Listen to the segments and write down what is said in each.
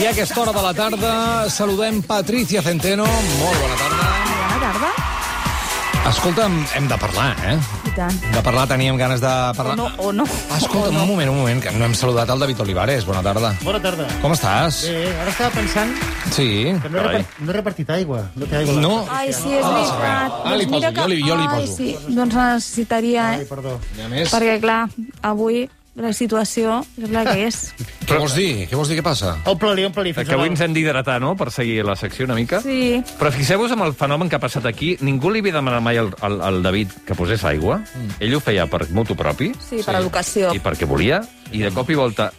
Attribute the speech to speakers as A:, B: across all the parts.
A: I a aquesta hora de la tarda saludem Patricia Centeno. Molt bona tarda.
B: Bona tarda.
A: Escolta'm, hem de parlar, eh?
B: I tant.
A: De parlar teníem ganes de
B: O
A: parlar.
B: no, o no.
A: Escolta'm,
B: O
A: un
B: no.
A: moment, un moment, que no hem saludat el David Olivares. Bona tarda.
C: Bona tarda.
A: Com estàs?
C: Bé, ara estava pensant
A: Sí.
C: que no he, repart, no he repartit aigua. No té aigua.
A: No?
B: Ai, sí, és
A: Ah,
B: veritat.
A: ah, li
B: Doncs mira
A: poso, jo li- jo li
B: Ai,
A: poso.
B: sí, doncs necessitaria,
C: Ai, perdó.
A: I a més,
B: Perquè, clar, avui la situació és la que és.
A: què vols dir? Què vols dir? Què passa?
C: Omple-li, omple-li. fins
D: Que
C: a
D: avui ens hem d'hidratar, no?, per seguir la secció una mica.
B: Sí.
D: Però fixeu-vos amb el fenomen que ha passat aquí. Ningú li havia demanat mai al, al, al David que posés aigua. Mm. Ell ho feia per motu propi
B: Sí, per educació.
D: i perquè volia. I de cop i volta,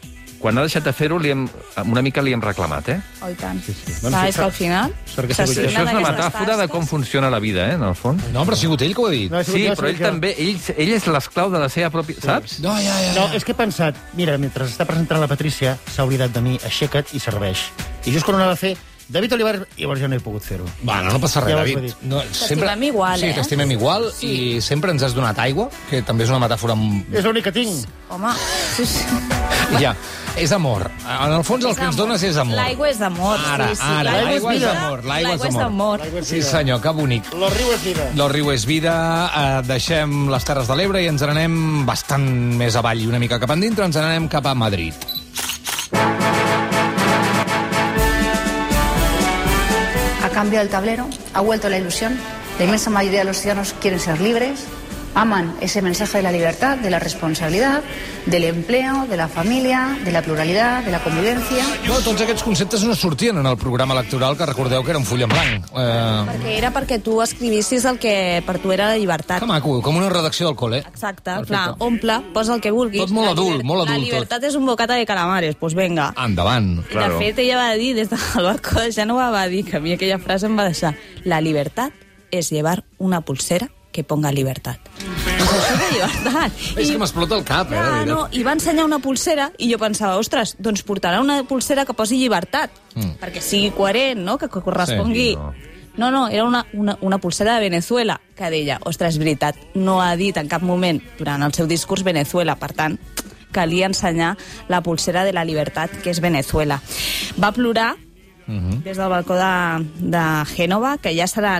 D: quan ha deixat de fer-ho, hem, una mica li hem reclamat, eh?
B: Oh, i tant. Sí,
C: sí.
B: sí. Clar,
C: sí,
B: és que al final...
D: Això és una metàfora de com funciona la vida, eh, en el fons.
A: No, però ha sigut ell que ho ha dit.
C: No, ha
D: Sí,
C: jo,
D: però ell
C: jo.
D: també, ell, ell és l'esclau de la seva pròpia... Saps?
A: No, ja, ja,
C: No,
A: ja.
C: és que he pensat, mira, mentre està presentant la Patrícia, s'ha oblidat de mi, aixeca't i serveix. I just quan ho anava a fer, David Oliver, llavors ja no he pogut fer-ho.
A: Bueno, no passa res,
C: Ja
A: David. No,
B: T'estimem igual,
A: sí,
B: eh?
A: t'estimem igual
B: Sí.
A: i sempre ens has donat aigua, que també és una metàfora... amb-
C: És l'únic que tinc.
B: Home, sí, sí.
A: Ja, és amor. En el fons el que ens dones és amor.
B: L'aigua és amor,
A: Ara,
B: sí, sí.
A: ara,
C: l'aigua és
A: és amor. L'aigua és
B: és
A: amor.
C: és
A: Sí, senyor, que bonic.
C: Lo riu és vida.
A: Lo riu és vida, eh, deixem les Terres de l'Ebre i ens n'anem bastant més avall i una mica cap endintre, ens n'anem cap a Madrid.
E: Ha cambiado el tablero, ha vuelto la ilusión. La inmensa mayoría de los ciudadanos quieren ser libres, aman ese mensaje de la libertad, de la responsabilidad, del empleo, de la familia, de la pluralidad, de la convivencia.
A: No, tots aquests conceptes no sortien en el programa electoral, que recordeu que era un full en blanc. Eh,
B: Perquè era perquè tu escrivissis el que per tu era la llibertat.
A: que maco, com una redacció del col·le.
B: Exacte,
A: Perfecte.
B: clar, omple, posa el que vulguis.
A: Tot molt adult, molt adult,
B: La
A: tot.
B: llibertat és un bocata de calamares, doncs pues venga.
A: Endavant.
B: I
D: Claro.
B: de fet, ella va dir, des del balcó de Gènova, va dir que a mi aquella frase em va deixar la libertad es llevar una pulsera que ponga libertad. És
A: que m'explota el cap, eh, veritat.
B: no, i va ensenyar una pulsera i jo pensava, ostres, doncs portarà una pulsera que posi llibertat,
A: Mm.
B: perquè sigui coherent, no?, que correspongui.
D: Sí, no.
B: No, no, era una, una, una pulsera de Venezuela, que deia, ostres, és veritat, no ha dit en cap moment durant el seu discurs Venezuela, per tant, calia ensenyar la pulsera de la libertat, que és Venezuela. Va plorar
A: Mhm.
B: des del balcó de, de Gènova, que ja serà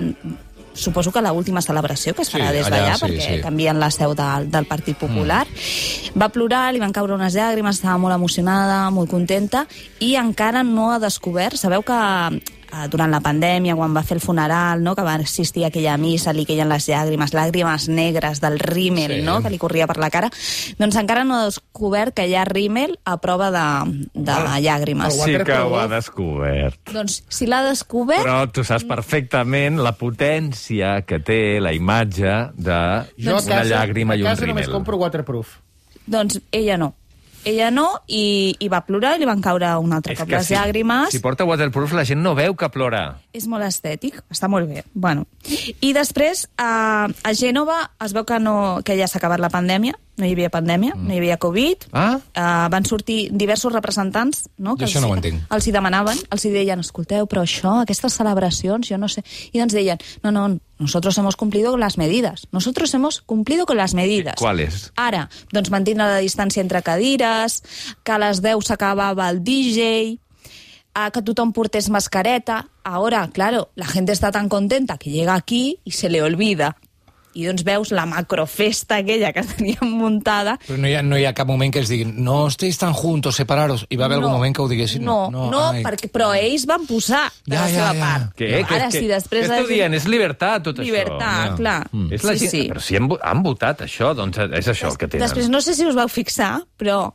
B: suposo que l'última celebració que es farà
A: Sí,
B: des
A: allà,
B: d'allà,
A: sí,
B: perquè
A: sí.
B: canvien la seu del, del Partit Popular. Mm. Va plorar, li van caure unes llàgrimes, estava molt emocionada, molt contenta, i encara no ha descobert, sabeu que eh, durant la pandèmia, quan va fer el funeral, no, que va assistir a aquella missa, li queien les llàgrimes, llàgrimes negres del rímel,
A: Sí.
B: no?, que li corria per la cara, doncs encara no ha descobert que hi ha rímel a prova de, de llàgrimes.
C: el
D: Sí que ho ha descobert.
B: Doncs si l'ha descobert...
D: Però tu saps perfectament la potència que té la imatge de
C: Jo a
D: una
C: casa,
D: llàgrima i un
C: a casa només
D: rímel.
C: compro waterproof.
B: Doncs ella no. Ella no, i, i va plorar i li van caure un altre
D: És
B: cop
D: que
B: les
D: si,
B: llàgrimes.
D: si porta waterproof la gent no veu que plora.
B: És molt estètic, està molt bé. Bueno. I després, a, a Gènova es veu que, no, que ja s'ha acabat la pandèmia, no hi havia pandèmia, mm. no hi havia Covid.
D: Ah?
B: Uh, van sortir diversos representants no,
A: Jo això no ho entenc.
B: els hi demanaven, els hi deien, escolteu, però això, aquestes celebracions, jo no sé... I ens deien, no, no, nosotros hemos cumplido con las medidas. Nosotros hemos cumplido con las medidas.
D: ¿Cuáles?
B: Ara, doncs mantindre la distància entre cadires, que a les 10 s'acabava el DJ, a que tothom portés mascareta. Ahora, claro, la gente está tan contenta que llega aquí y se le olvida. I doncs veus la macrofesta aquella que teníem muntada
A: Però no hi, ha, no hi ha cap moment que es diguin no estéis tan juntos, separaros. Hi va haver algun moment que ho diguessin.
B: No, no, no
A: ai.
B: perquè, però ells van posar de
A: Ja,
B: la
A: ja,
B: seva
A: ja.
B: part.
D: Què?
B: Ara,
D: que,
B: si després...
D: Què esteu dient? És llibertat, tot
B: Llibertat,
D: això.
B: clar.
D: Mm. És la
B: Sí,
D: gent...
B: sí.
D: Però si han, han votat això, doncs és això el que tenen.
B: Després, no sé si us vau fixar, però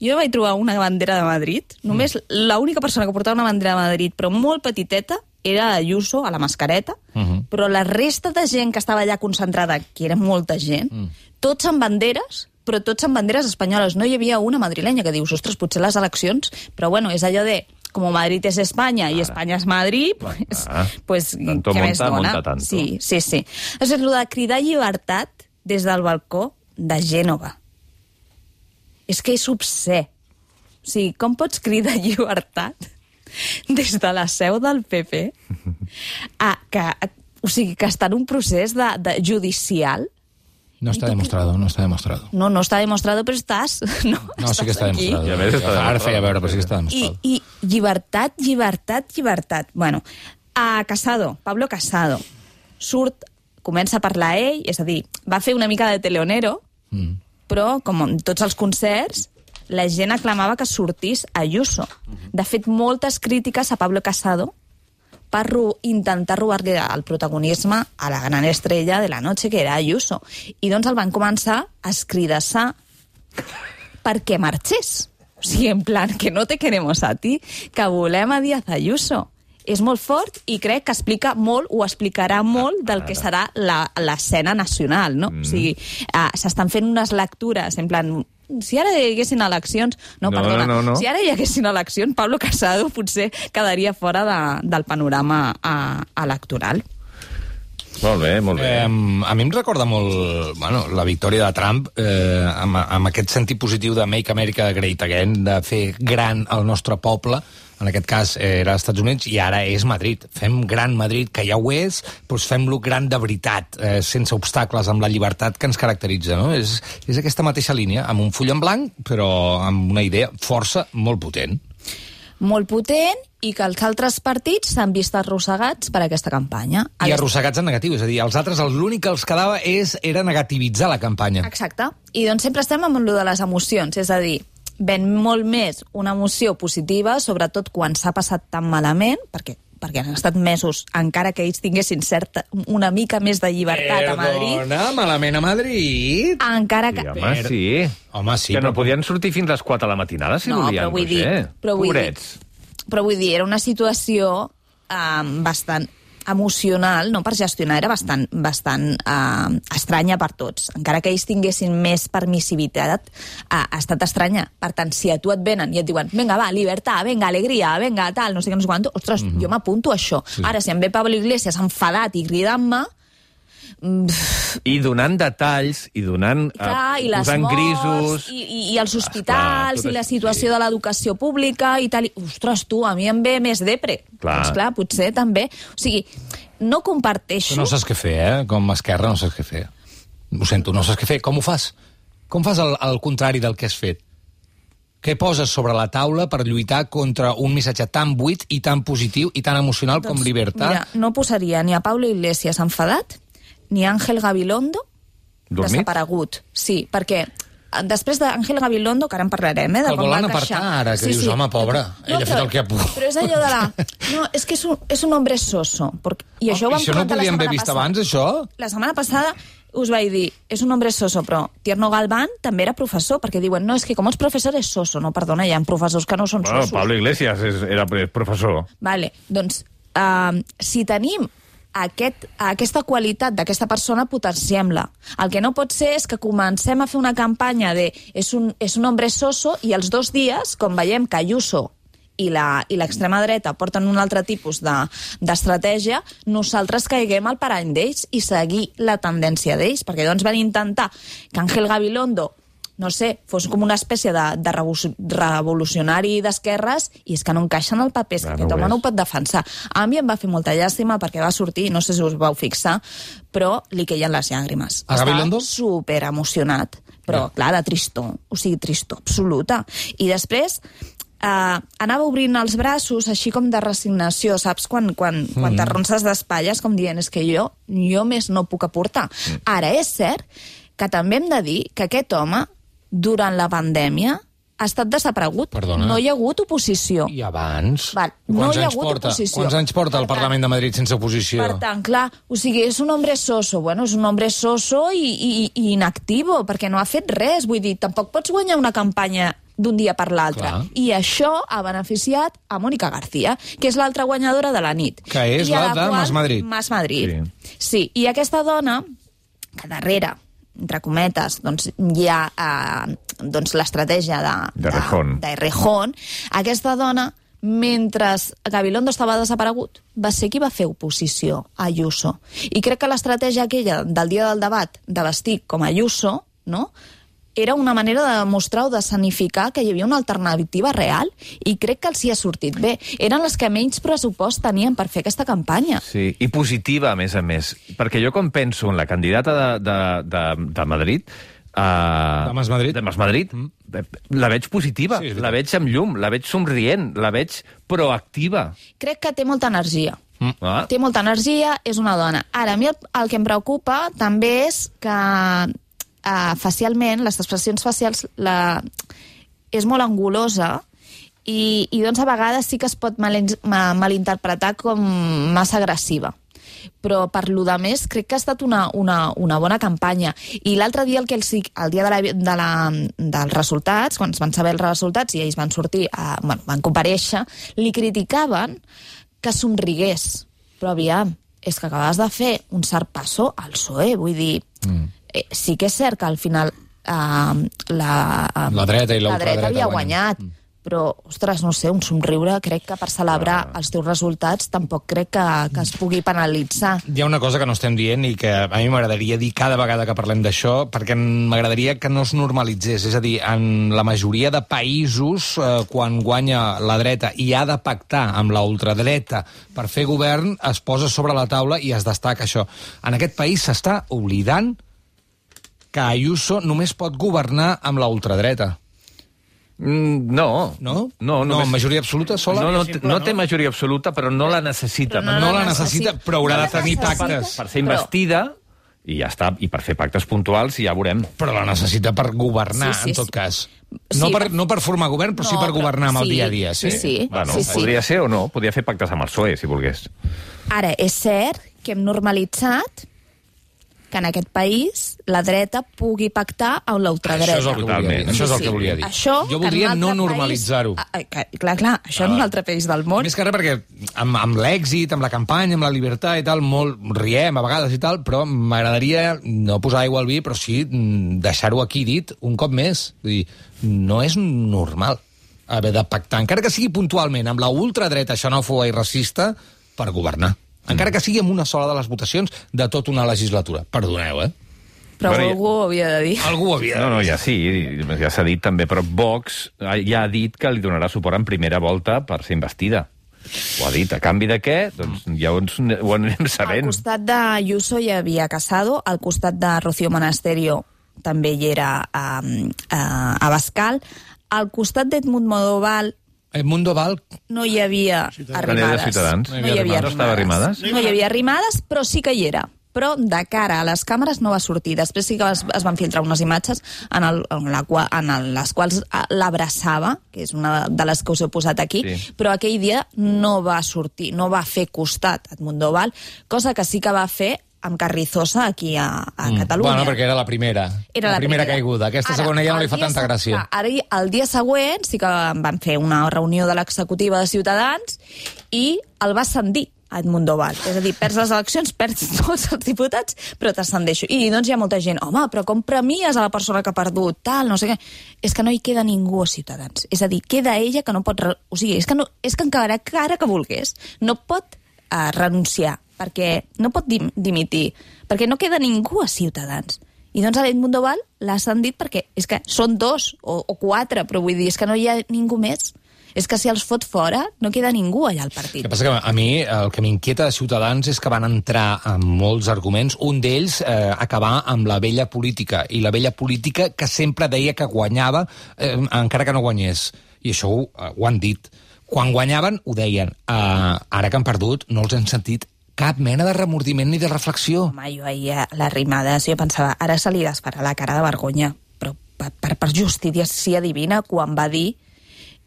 B: jo vaig trobar una bandera de Madrid. Només l'única persona que portava una bandera de Madrid, però molt petiteta, era Ayuso, a la mascareta, uh -huh. però la resta de gent que estava allà concentrada, que era molta gent, mm. tots amb banderes, però tots amb banderes espanyoles. No hi havia una madrilenya que dius, ostres, potser les eleccions... Però bueno, és allò de como Madrid es España y España es Madrid, pues,
D: Ah,
B: pues
D: tanto
B: què més
D: monta,
B: dona?
D: monta tanto.
B: Sí, sí, sí. És el de cridar llibertat des del balcó de Gènova. És que és obscè. O sigui, com pots cridar llibertat des de la seu del PP a, que, a, o sigui, que està en un procés de, de judicial
A: No està demostrado, no està demostrado.
B: No, no està demostrado, però estàs. No,
A: No, sí que està
B: estàs aquí.
A: demostrado.
D: I a més està
A: Ara feia veure, però sí que està
B: I,
A: demostrat.
B: I llibertat, llibertat, llibertat. Bueno, a Casado, Pablo Casado, surt, comença a parlar ell, és a dir, va fer una mica de teleonero,
A: Mm.
B: però, com en tots els concerts, la gent aclamava que sortís Ayuso. De fet, moltes crítiques a Pablo Casado per ro intentar robar-li el protagonisme a la gran estrella de la noche, que era Ayuso. I doncs el van començar a escridassar perquè marxés. O sigui, en plan, que no te queremos a ti, que volem a Díaz Ayuso. És molt fort i crec que explica molt, o explicarà molt del que serà la- l'escena nacional, no? Mm. O sigui, uh, s'estan fent unes lectures, en plan, si ara hi haguessin eleccions... No,
D: No,
B: perdona,
D: no, no, no.
B: si ara hi haguessin eleccions, Pablo Casado potser quedaria fora de, del panorama uh, electoral.
D: Molt bé, molt bé.
A: Eh, a mi em recorda molt bueno, la victòria de Trump eh, amb, amb aquest sentit positiu de Make America Great Again, de fer gran el nostre poble, en aquest cas eh, era als Estats Units, i ara és Madrid. Fem gran Madrid, que ja ho és, doncs fem-lo gran de veritat, eh, sense obstacles, amb la llibertat que ens caracteritza. No? És, és aquesta mateixa línia, amb un full en blanc, però amb una idea força molt potent.
B: Molt potent i que els altres partits s'han vist arrossegats per aquesta campanya.
A: I arrossegats en negatiu, és a dir, els altres el- l'únic que els quedava és, era negativitzar la campanya.
B: Exacte. I doncs sempre estem amb lo de les emocions, és a dir, ven molt més una emoció positiva, sobretot quan s'ha passat tan malament, perquè perquè han estat mesos, encara que ells tinguessin certa, una mica més de llibertat a Madrid,
A: Perdona, malament a Madrid.
B: encara que...
D: Sí, home, sí.
A: Home, sí,
D: que no
A: però-
D: podien sortir fins a les 4 de la matinada, si
B: no,
D: volien,
B: però vull dir,
D: Roger.
B: però vull dir, però vull dir, era una situació um, bastant emocional, no per gestionar, era bastant, bastant uh, estranya per tots. Encara que ells tinguessin més permissivitat, uh, ha estat estranya. Per tant, si a tu et venen i et diuen vinga, va, llibertat, vinga, alegria, vinga, tal, no sé què, no sé quant, ostres, mm -hmm. jo m'apunto a això. Sí. Ara, si em ve Pablo Iglesias enfadat i cridant-me,
D: I donant detalls, i donant... eh,
B: Clar, i les
D: posant
B: morts,
D: grisos...
B: i, i, i els
D: Esclar,
B: hospitals,
D: tot
B: i la situació
D: sí.
B: de l'educació pública i tal. I, ostres, tu, a mi em ve més depre.
D: Clar.
B: Doncs clar, potser també. O sigui, no comparteixo...
A: Tu no saps què fer, eh? Com a esquerra no saps què fer. Ho sento, no saps què fer. Com ho fas? Com fas el, el contrari del que has fet? Què poses sobre la taula per lluitar contra un missatge tan buit i tan positiu i tan emocional com llibertat?
B: Doncs, Mira, no posaria ni a Pablo Iglesias enfadat, ni a Ángel Gabilondo
D: Dormit?
B: desaparegut. Sí, perquè eh, després d'Àngel Gabilondo, que ara en parlarem, eh, de
A: El
B: com va
A: volen apartar, ara, que dius, home, pobre, ell ha fet el que ha pogut.
B: Però és allò de la... No, és que és un, és un hombre soso. Perquè, I això ho vam
A: això no ho podíem haver vist
B: passada.
A: abans, això?
B: La setmana passada us vaig dir, és un hombre soso, però Tierno Galván també era professor, perquè diuen, no, és que com els professors és soso. No, perdona, hi ha professors que no són
D: Bueno,
B: sosos.
D: Pablo Iglesias és, era professor.
B: Vale, doncs, uh, si tenim aquest, aquesta qualitat d'aquesta persona, potenciem-la. El que no pot ser és que comencem a fer una campanya de és un, és un hombre soso i els dos dies, com veiem que Ayuso i l'extrema dreta porten un altre tipus de- d'estratègia, nosaltres caiguem al parany d'ells i seguir la tendència d'ells, perquè doncs van intentar que Ángel Gabilondo no sé, fos com una espècie de, de revo- revolucionari d'esquerres i és que no encaixa en el paper, és que
D: Ah,
B: aquest home no ho pot defensar. A mi em va fer molta llàstima perquè va sortir, no sé si us vau fixar, però li queien les llàgrimes.
A: A Gabilondo?
B: Super emocionat, però
A: Ja.
B: clar, de tristor, o sigui, tristor absoluta. I després eh, anava obrint els braços així com de resignació, saps? Quan, quan,
A: Mm.
B: quan t'arronses d'espatlles com dient és que jo, jo més no puc aportar.
A: Mm.
B: Ara, és cert que també hem de dir que aquest home, durant la pandèmia, ha estat desaparegut.
A: Perdona.
B: No hi ha hagut oposició.
A: I abans?
B: Val, no hi ha hagut
A: porta?
B: oposició.
A: Quants anys porta el
B: Per tant-
A: Parlament de Madrid sense oposició?
B: Per tant, clar, o sigui, és un hombre soso. Bueno, és un hombre soso i, i, i inactivo, perquè no ha fet res. Vull dir, tampoc pots guanyar una campanya d'un dia per l'altre. I això ha beneficiat a Mònica García, que és l'altra guanyadora de la nit.
A: Que és
B: I a
A: la de Mas Madrid.
B: Mas Madrid. Sí. sí. I aquesta dona, que darrere entre cometes, doncs, hi ha eh, doncs, l'estratègia de,
D: De Rejón.
B: de, de Rejón, aquesta dona, mentre Gabilondo estava desaparegut, va ser qui va fer oposició a Ayuso. I crec que l'estratègia aquella del dia del debat de vestir com a Ayuso, no?, era una manera de demostrar o de sanificar que hi havia una alternativa real i crec que els hi ha sortit bé. Eren les que menys pressupost tenien per fer aquesta campanya.
D: Sí, i positiva, a més a més. Perquè jo quan penso en la candidata de, de, de, de Madrid... Uh,
A: De Mas Madrid.
D: De Mas Madrid, la veig positiva,
A: Sí,
D: la veig amb llum, la veig somrient, la veig proactiva.
B: Crec que té molta energia.
D: Ah,
B: Té molta energia, és una dona. Ara, a mi el, el que em preocupa també és que uh, facialment, les expressions facials, la, és molt angulosa i, i doncs a vegades sí que es pot mal, ma- malinterpretar com massa agressiva però per lo de més crec que ha estat una, una, una bona campanya. I l'altre dia, el, que els, el dia de la, de la, dels resultats, quan es van saber els resultats i ells van sortir, a, bueno, van comparèixer, li criticaven que somrigués. Però aviam, és que acabes de fer un sarpasso al PSOE, vull dir... Mm. Eh, sí que és cert que al final eh, la, eh,
A: La dreta i
B: la dreta havia
A: guanyen.
B: guanyat. Però, ostres, no sé, un somriure, crec que per celebrar els teus resultats tampoc crec que, que es pugui penalitzar.
A: Hi ha una cosa que no estem dient i que a mi m'agradaria dir cada vegada que parlem d'això, perquè m'agradaria que no es normalitzés. És a dir, en la majoria de països, eh, quan guanya la dreta i ha de pactar amb la ultradreta per fer govern, es posa sobre la taula i es destaca això. En aquest país s'està oblidant que Ayuso només pot governar amb la ultradreta.
D: Mm, no.
A: No?
D: No,
A: no
D: només-
A: amb majoria absoluta sola?
D: No, no,
C: Simple,
D: no
C: no?
D: té majoria absoluta, però no la necessita.
B: Però
A: no la necessita, però haurà
B: no
A: de tenir
B: necessita,
A: pactes.
D: Per ser investida, i ja està, i per fer pactes puntuals, i ja veurem.
A: Però la necessita per governar,
B: Sí, sí,
A: en tot
B: sí.
A: cas.
B: Sí,
A: No per,
B: per-
A: no per formar govern, però sí
B: No,
A: per
B: però-
A: governar amb el
B: sí,
A: dia a dia.
B: sí, sí.
D: Bueno,
B: sí, sí.
D: podria ser o no, podria fer pactes amb el PSOE, si volgués.
B: Ara, és cert que hem normalitzat que en aquest país la dreta pugui pactar amb la ultradreta.
A: Això és el que volia dir. Això és el
B: Sí,
A: que volia dir.
B: Això,
A: jo voldria
B: un
A: no normalitzar-ho.
B: país- Ah, ah, clar, clar, això en un altre país del món.
A: Més que res perquè amb, amb l'èxit, amb la campanya, amb la llibertat i tal, molt riem a vegades i tal, però m'agradaria no posar aigua al vi, però sí mm, deixar-ho aquí dit un cop més. Vull dir, no és normal haver de pactar, encara que sigui puntualment, amb la ultradreta xenòfoba i racista, per governar. Encara que sigui amb una sola de les votacions de tota una legislatura. Perdoneu, eh?
B: Però
D: Bueno,
B: algú ho havia de dir.
A: Algú ho havia de
D: No, no,
A: dir.
D: ja sí, ja s'ha dit també, però Vox ja ha dit que li donarà suport en primera volta per ser investida. Ho ha dit. A canvi de què? Doncs ja ho, ho anirem
B: Al
D: sabent.
B: costat de Ayuso hi havia Casado, al costat de Rocío Monasterio també hi era a, a, a Bascal, al costat d'Edmund Modoval
A: Edmundo Val,
B: no hi havia
D: Tenia de
B: arribades.
D: Ciutadans.
B: No hi havia
D: No estava Arrimadas?
B: No hi havia arrimadas, però sí que hi era. Però de cara a les càmeres no va sortir. Després sí que es, es van filtrar unes imatges en, el, en, la, en el, les quals eh, l'abraçava, que és una de les que us he posat aquí,
D: Sí.
B: però aquell dia no va sortir, no va fer costat a Edmundo Val, cosa que sí que va fer amb Carrizosa aquí a, a Catalunya.
A: bueno, perquè era la primera.
B: Era la,
A: primera caiguda. Aquesta
B: Ara,
A: segona ja no li fa tanta gràcia.
B: Ara, el dia següent sí que van fer una reunió de l'executiva de Ciutadans i el va ascendir a Edmundo Val. És a dir, perds les eleccions, perds tots els diputats, però t'ascendeixo. I doncs hi ha molta gent, home, però com premies a la persona que ha perdut, tal, no sé què... És que no hi queda ningú a Ciutadans. És a dir, queda ella que no pot... O sigui, és que, no, és que encara que ara que volgués, no pot uh, renunciar, perquè no pot dim dimitir, perquè no queda ningú a Ciutadans. I doncs a l'Edmundo Val l'ha ascendit perquè és que són dos o, o quatre, però vull dir, és que no hi ha ningú més. És que si els fot fora, no queda ningú allà al
A: El
B: partit.
A: que passa que a mi el que m'inquieta de Ciutadans és que van entrar amb molts arguments, un d'ells eh, acabar amb la vella política, i la vella política que sempre deia que guanyava eh, encara que no guanyés. I això ho, eh, ho han dit. Quan guanyaven, ho deien. Eh, ara que han perdut, no els hem sentit cap mena de remordiment ni de reflexió.
B: Home, jo ahir a les rimades, jo pensava, ara se li desfarà la cara de vergonya, però per, per, per justícia divina, quan va dir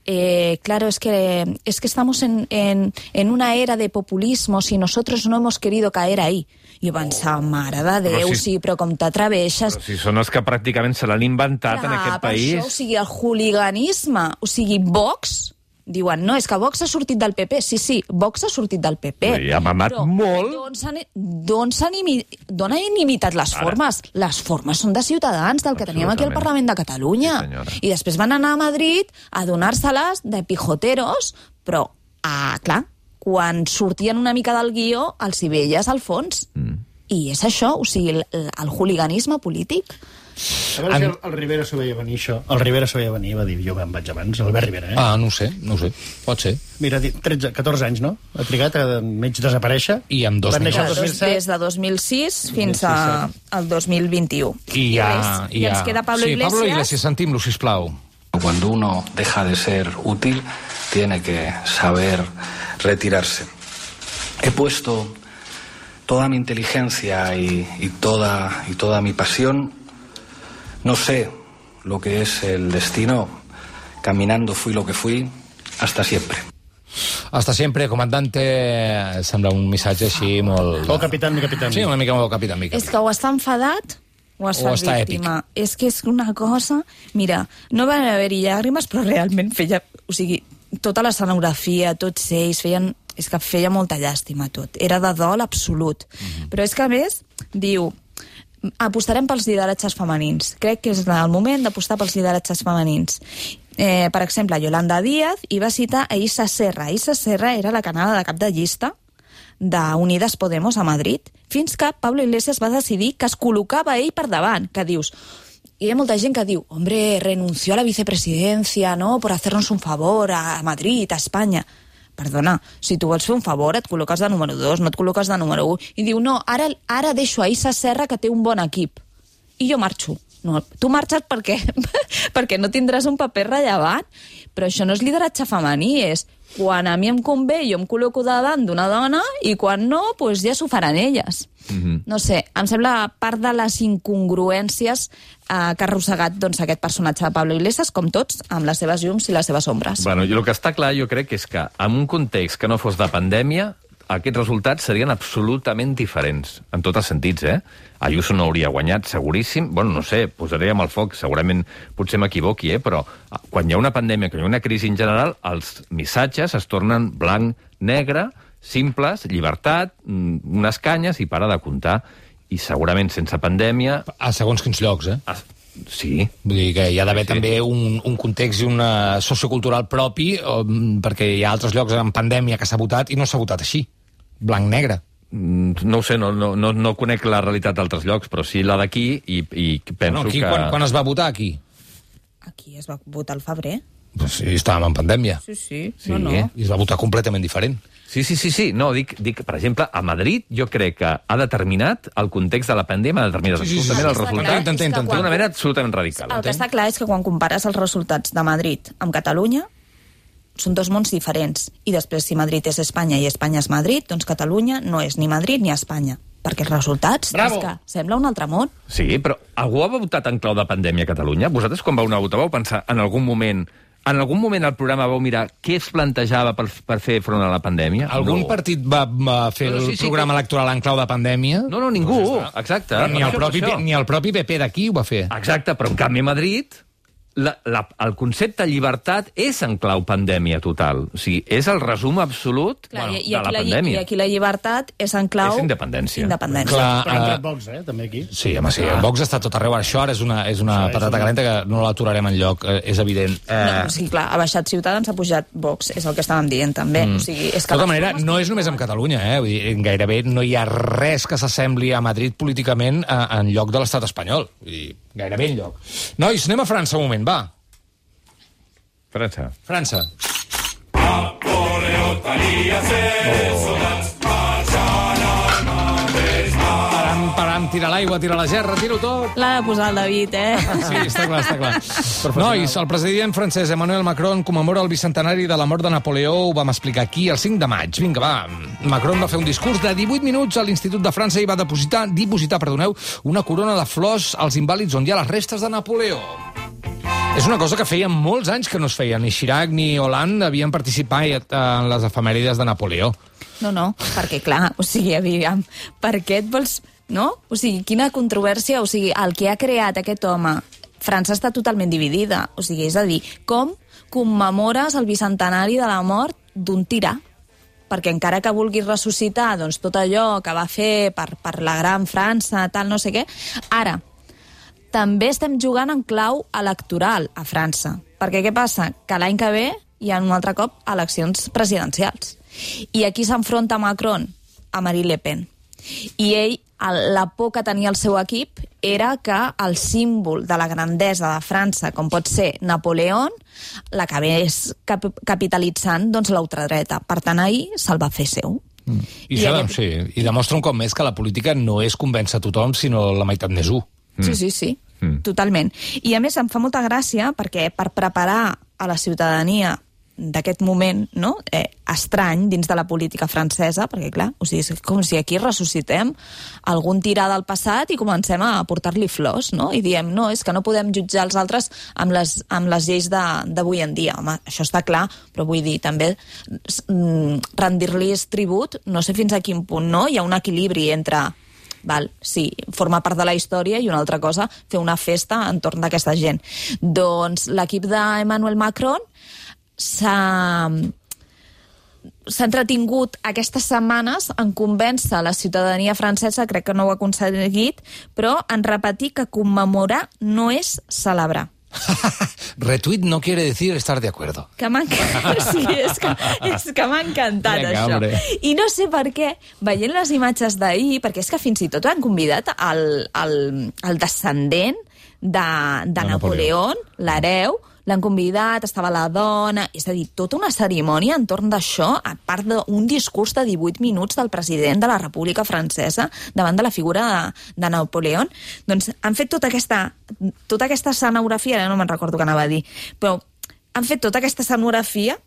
B: Eh, claro, es que, es que estamos en, en, en una era de populismos y nosotros no hemos querido caer ahí. I jo pensava, mare de Déu,
D: Però
B: sí,
D: si-
B: però com t'atreveixes...
D: Però si són els que pràcticament se l'han inventat en aquest país...
B: Això, o sigui, el hooliganisme, o sigui, Vox, diuen, no, és que Vox ha sortit del PP. Sí, sí, Vox ha sortit del PP.
D: I ha mamat
B: Però
D: molt.
B: D'on imi- han imitat les formes? Les formes són de Ciutadans, del que teníem aquí al. Parlament de Catalunya.
D: Sí.
B: I després van anar a Madrid a donar-se-les de pijoteros, però, ah, clar, quan sortien una mica del guió, els hi veies al fons. Mm. I és això, o sigui, el, el hooliganisme polític.
C: A veure si el, el Rivera s'ho veia venir, això. El Rivera s'ho veia venir, va dir, jo me'n vaig abans, Albert Rivera, eh?
A: Ah, no ho sé, no ho sé. Pot ser.
C: Mira, di- 13, 14 anys, no? Ha trigat a mig desaparèixer.
A: I amb dos.
B: Des,
C: 2007.
B: des de 2006 fins a, al 2021.
A: I ja...
B: res, I ens queda Pablo
A: sí,
B: Iglesias.
A: Pablo Iglesias, sentim-lo, sisplau.
F: Cuando uno deja de ser útil, tiene que saber retirarse. He puesto toda mi inteligencia y, y toda, y toda mi pasión. No sé lo que es el destino. Caminando fui lo que fui. Hasta siempre.
A: Hasta sempre, comandante, sembla un missatge així molt...
C: O capitán, mi capitán.
A: Sí, una mica molt capità mica.
B: És que o està enfadat o es
A: O està
B: víctima. És que és una cosa... Mira, no van haver-hi llàgrimes, però realment feia... O sigui, tota l'escenografia, tots ells, feien... És que feia molta llàstima tot. Era de dol absolut. Mm. -hmm. Però és que, a més, diu apostarem pels lideratges femenins. Crec que és el moment d'apostar pels lideratges femenins. Eh, per exemple, Yolanda Díaz i va citar a Issa Serra. Issa Serra era la canada de cap de llista d'Unides Podemos a Madrid, fins que Pablo Iglesias va decidir que es col·locava ell per davant, que dius... Hi ha molta gent que diu, hombre, renunció a la vicepresidencia, ¿no?, por hacernos un favor a Madrid, a Espanya. Perdona, si tu vols fer un favor et col·loques de número 2, no et col·loques de número 1. I diu, no, ara, ara deixo a Issa Serra que té un bon equip. I jo marxo. No, tu marxes perquè, perquè no tindràs un paper rellevant. Però això no és lideratge femení, és quan a mi em convé jo em col·loco davant d'una dona i quan no, doncs ja s'ho faran elles. Mm -hmm. No sé, em sembla part de les incongruències eh, que ha arrossegat doncs, aquest personatge de Pablo Iglesias, com tots, amb les seves llums i les seves ombres.
D: Bueno, i el que està clar, jo crec, és que en un context que no fos de pandèmia, aquests resultats serien absolutament diferents, en tots els sentits, eh? Ayuso no hauria guanyat, seguríssim. Bueno, no sé, posaríem al foc, segurament potser m'equivoqui, eh? però ah, quan hi ha una pandèmia, quan hi ha una crisi en general, els missatges es tornen blanc, negre, simples, llibertat, mm, unes canyes i para de comptar. I segurament sense pandèmia...
A: A segons quins llocs, eh?
D: Es... Sí,
A: Vull dir que hi ha d'haver
D: Sí.
A: sí. també un, un context i una sociocultural propi, o, mm, perquè hi ha altres llocs en pandèmia que s'ha votat i no s'ha votat així, blanc-negre.
D: Mm, no ho sé, no, no, no, no conec la realitat d'altres llocs, però sí la d'aquí i, i penso
A: No, aquí,
D: que...
A: quan, quan es va votar, aquí?
B: Aquí es va votar al febrer.
A: Pues sí, estàvem en pandèmia.
B: Sí, sí.
D: Sí.
B: No, no.
A: I es va votar completament diferent.
D: Sí, sí, sí, sí. No, dic, dic, per exemple, a Madrid jo crec que ha determinat el context de la pandèmia, ha determinat
A: Sí, sí, sí,
D: absolutament el
B: Està
D: resultat
A: entenc,
B: quan-
D: d'una manera absolutament radical.
B: El que està clar és que quan compares els resultats de Madrid amb Catalunya, són dos mons diferents. I després, si Madrid és Espanya i Espanya és Madrid, doncs Catalunya no és ni Madrid ni Espanya. Perquè els resultats
C: Bravo.
B: és que sembla un altre món.
D: Sí, però algú ha votat en clau de pandèmia a Catalunya? Vosaltres, quan vau anar a votar, vau pensar en algun moment en algun moment al programa vau mirar què es plantejava per, per fer front a la pandèmia?
A: Algun
D: no.
A: partit va, va fer
D: No, no, sí,
A: el
D: sí,
A: programa
D: que-
A: electoral en clau de pandèmia?
D: No, no, ningú. Exacte.
A: Però ni,
D: Per
A: el propi, ni el propi PP d'aquí ho va fer.
D: Exacte, però en canvi Madrid la, la, el concepte llibertat és en clau pandèmia total. O sigui, és el resum absolut
B: Clar,
D: bueno,
B: i, i,
D: de la
B: la,
D: pandèmia.
B: I aquí la llibertat és en clau...
D: És independència.
B: Independència.
A: Clar,
C: Però ha entrat
A: eh,
C: Vox, eh, també aquí.
A: Sí, home, sí, el Vox està tot arreu. Això ara és una, és una
C: Això és
A: patata
C: una-
A: calenta que no l'aturarem en lloc, eh, és evident. Eh,
B: No, o sigui, clar, ha baixat Ciutadans, ha pujat Vox, és el que estàvem dient també. Mm. O sigui, és
A: de
B: que
A: tota
B: les
A: manera, no és només en Catalunya, eh? Vull dir, gairebé no hi ha res que s'assembli a Madrid políticament eh, en lloc de l'estat espanyol. Vull dir, gairebé en lloc. Nois, anem a França un moment, va.
D: França.
A: França. Param, param, tira l'aigua, tira la gerra, tiro tot.
B: L'ha de posar el David, eh?
A: Sí, està clar, està clar. Nois, el president francès Emmanuel Macron commemora el bicentenari de la mort de Napoleó, ho vam explicar aquí el 5 de maig. Vinga, va. Macron va fer un discurs de 18 minuts a l'Institut de França i va depositar, dipositar perdoneu, una corona de flors als invàlids on hi ha les restes de Napoleó. És una cosa que feia molts anys que no es feia. Ni Chirac ni Hollande havien participat en les efemèrides de Napoleó.
B: No, no, perquè clar, o sigui, aviam, per què et vols... No? O sigui, quina controvèrsia, o sigui, el que ha creat aquest home, França està totalment dividida, o sigui, és a dir, com commemores el bicentenari de la mort d'un tirà? perquè encara que vulguis ressuscitar doncs, tot allò que va fer per, per la gran França, tal, no sé què, ara, també estem jugant en clau electoral a França. Perquè què passa? Que l'any que ve hi ha un altre cop eleccions presidencials. I aquí s'enfronta Macron a Marine Le Pen. I ell, el- la por que tenia el seu equip era que el símbol de la grandesa de França, com pot ser Napoleón, l'acabés cap capitalitzant doncs, l'ultradreta. Per tant, ahir se'l va fer seu.
A: I,
B: I
A: això,
B: aquest-
A: sí, I demostra un cop més que la política no és convèncer tothom, sinó la meitat més un.
B: Sí, sí, sí,
D: Mm.
B: totalment. I a més em fa molta gràcia perquè per preparar a la ciutadania d'aquest moment no? eh, estrany dins de la política francesa, perquè clar, o sigui, és com si aquí ressuscitem algun tirà del passat i comencem a portar-li flors, no? I diem, no, és que no podem jutjar els altres amb les, amb les lleis d'avui en dia. Home, això està clar, però vull dir, també mm, rendir-los tribut, no sé fins a quin punt, no? Hi ha un equilibri entre val, sí, formar part de la història i una altra cosa, fer una festa entorn d'aquesta gent. Doncs l'equip d'Emmanuel Macron s'ha s'ha entretingut aquestes setmanes en convèncer la ciutadania francesa, crec que no ho ha aconseguit, però en repetir que commemorar no és celebrar.
A: Retweet no quiere decir estar de acuerdo.
B: Que m'ha sí, és que, és que m'ha encantat
A: Vinga,
B: això.
A: hombre.
B: I no sé per què, veient les imatges d'ahir, perquè és que fins i tot han convidat el, el, el descendent de, de
A: De
B: Napoleón, l'hereu, l'han convidat, estava la dona... És a dir, tota una cerimònia entorn d'això, a part d'un discurs de 18 minuts del president de la República Francesa davant de la figura de, de Napoleón. Doncs han fet tota aquesta, tota aquesta escenografia, ara no me'n recordo què anava a dir, però han fet tota aquesta escenografia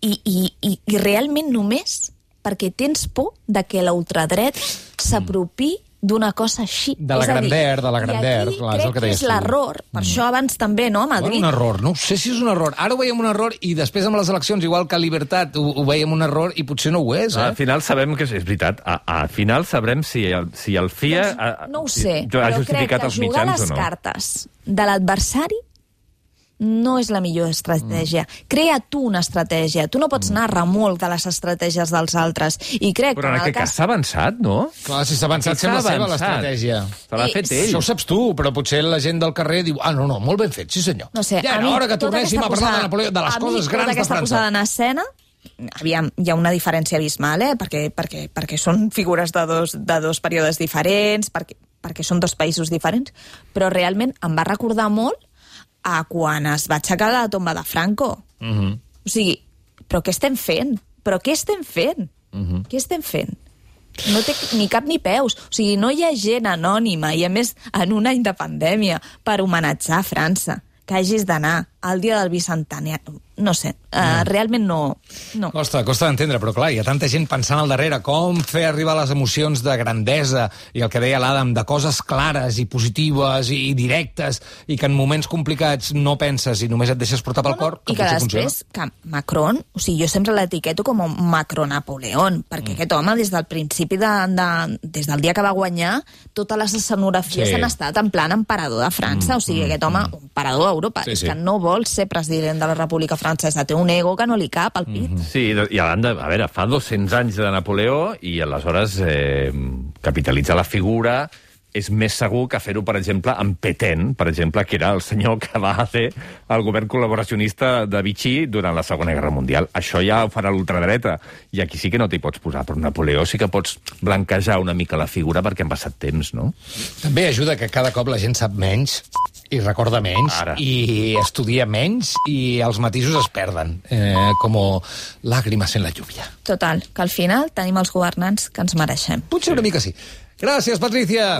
B: i, i, i, i realment només perquè tens por de que l'ultradret s'apropi d'una cosa així.
A: De la
B: És a dir,
A: grandeur, de la
B: i
A: grandeur,
B: aquí
A: clar, és el
B: crec
A: que deies
B: és l'error. Per això abans també, no, a
A: Bueno,
B: Madrid.
A: un error, no ho sé si és un error. Ara ho veiem un error i després amb les eleccions, igual que a Libertat, ho, ho veiem un error i potser no ho és, eh?
D: Al final sabem que és, és veritat. A- Al final sabrem si el, si el FIA...
B: Doncs, no ho
D: si-
B: sé,
D: ha
B: però crec que
D: els
B: jugar
D: mitjans
B: les
D: o no.
B: cartes de l'adversari no és la millor estratègia.
A: Mm.
B: Crea tu una estratègia. Tu no pots anar a remolc de les estratègies dels altres. I crec
D: Però
B: que
D: en
B: en el
D: aquest cas s'ha avançat, no?
A: Clar, si s'ha avançat, sembla
D: s'ha
A: seva
D: avançat.
A: l'estratègia.
D: Se l'ha
B: I-
D: fet ell.
A: Això ho saps tu, però potser la gent del carrer diu ah, no, no, molt ben fet, sí senyor.
B: No sé,
A: ja
B: a
A: era hora que
B: tota
A: tornéssim a
B: aquesta
A: parlar de
B: posada-
A: Napoleó, de les
B: a mi
A: coses
B: tota
A: grans de
B: aquesta
A: França.
B: posada en escena aviam, hi ha una diferència abismal, eh? perquè, perquè, perquè són figures de dos, de dos períodes diferents, perquè, perquè són dos països diferents, però realment em va recordar molt a quan es va aixecar la tomba de Franco.
A: Mm -hmm.
B: O sigui, però què estem fent? Però què estem fent?
A: Mhm.
B: Què estem fent? No té ni cap ni peus. O sigui, no hi ha gent anònima, i a més en un any de pandèmia, per homenatjar França, que hagis d'anar al dia del bicentenari. No sé, uh, realment no... no.
A: Costa, costa d'entendre, però clar, hi ha tanta gent pensant al darrere com fer arribar les emocions de grandesa i el que deia l'Adam, de coses clares i positives i directes i que en moments complicats no penses i només et deixes portar pel cor, que
B: I que després, que Macron, o sigui, jo sempre l'etiqueto com un Macron-Napoleón, perquè mm. aquest home, des del principi, de, de, des del dia que va guanyar, totes les escenografies
A: Sí.
B: han estat en plan emperador de França, mm, o sigui, aquest home, un emperador d'Europa,
A: Sí,
B: és
A: sí.
B: que no vol ser president de la República Francesa, té un ego que no li cap al pit. Mm.
D: Sí, i a banda, a veure, fa 200 anys de Napoleó i aleshores eh, capitalitzar la figura és més segur que fer-ho, per exemple, amb Petén, per exemple, que era el senyor que va fer el govern col·laboracionista de Vichy durant la Segona Guerra Mundial. Això ja ho farà l'ultradreta, i aquí sí que no t'hi pots posar, però Napoleó sí que pots blanquejar una mica la figura perquè han passat temps, no?
A: També ajuda que cada cop la gent sap menys i recorda menys
D: Ara.
A: i estudia menys i els matisos es perden, eh, com làgrimes en la lluvia.
B: Total, que al final tenim els governants que ens mereixem.
A: Potser una mica sí. Gràcies, Patricia.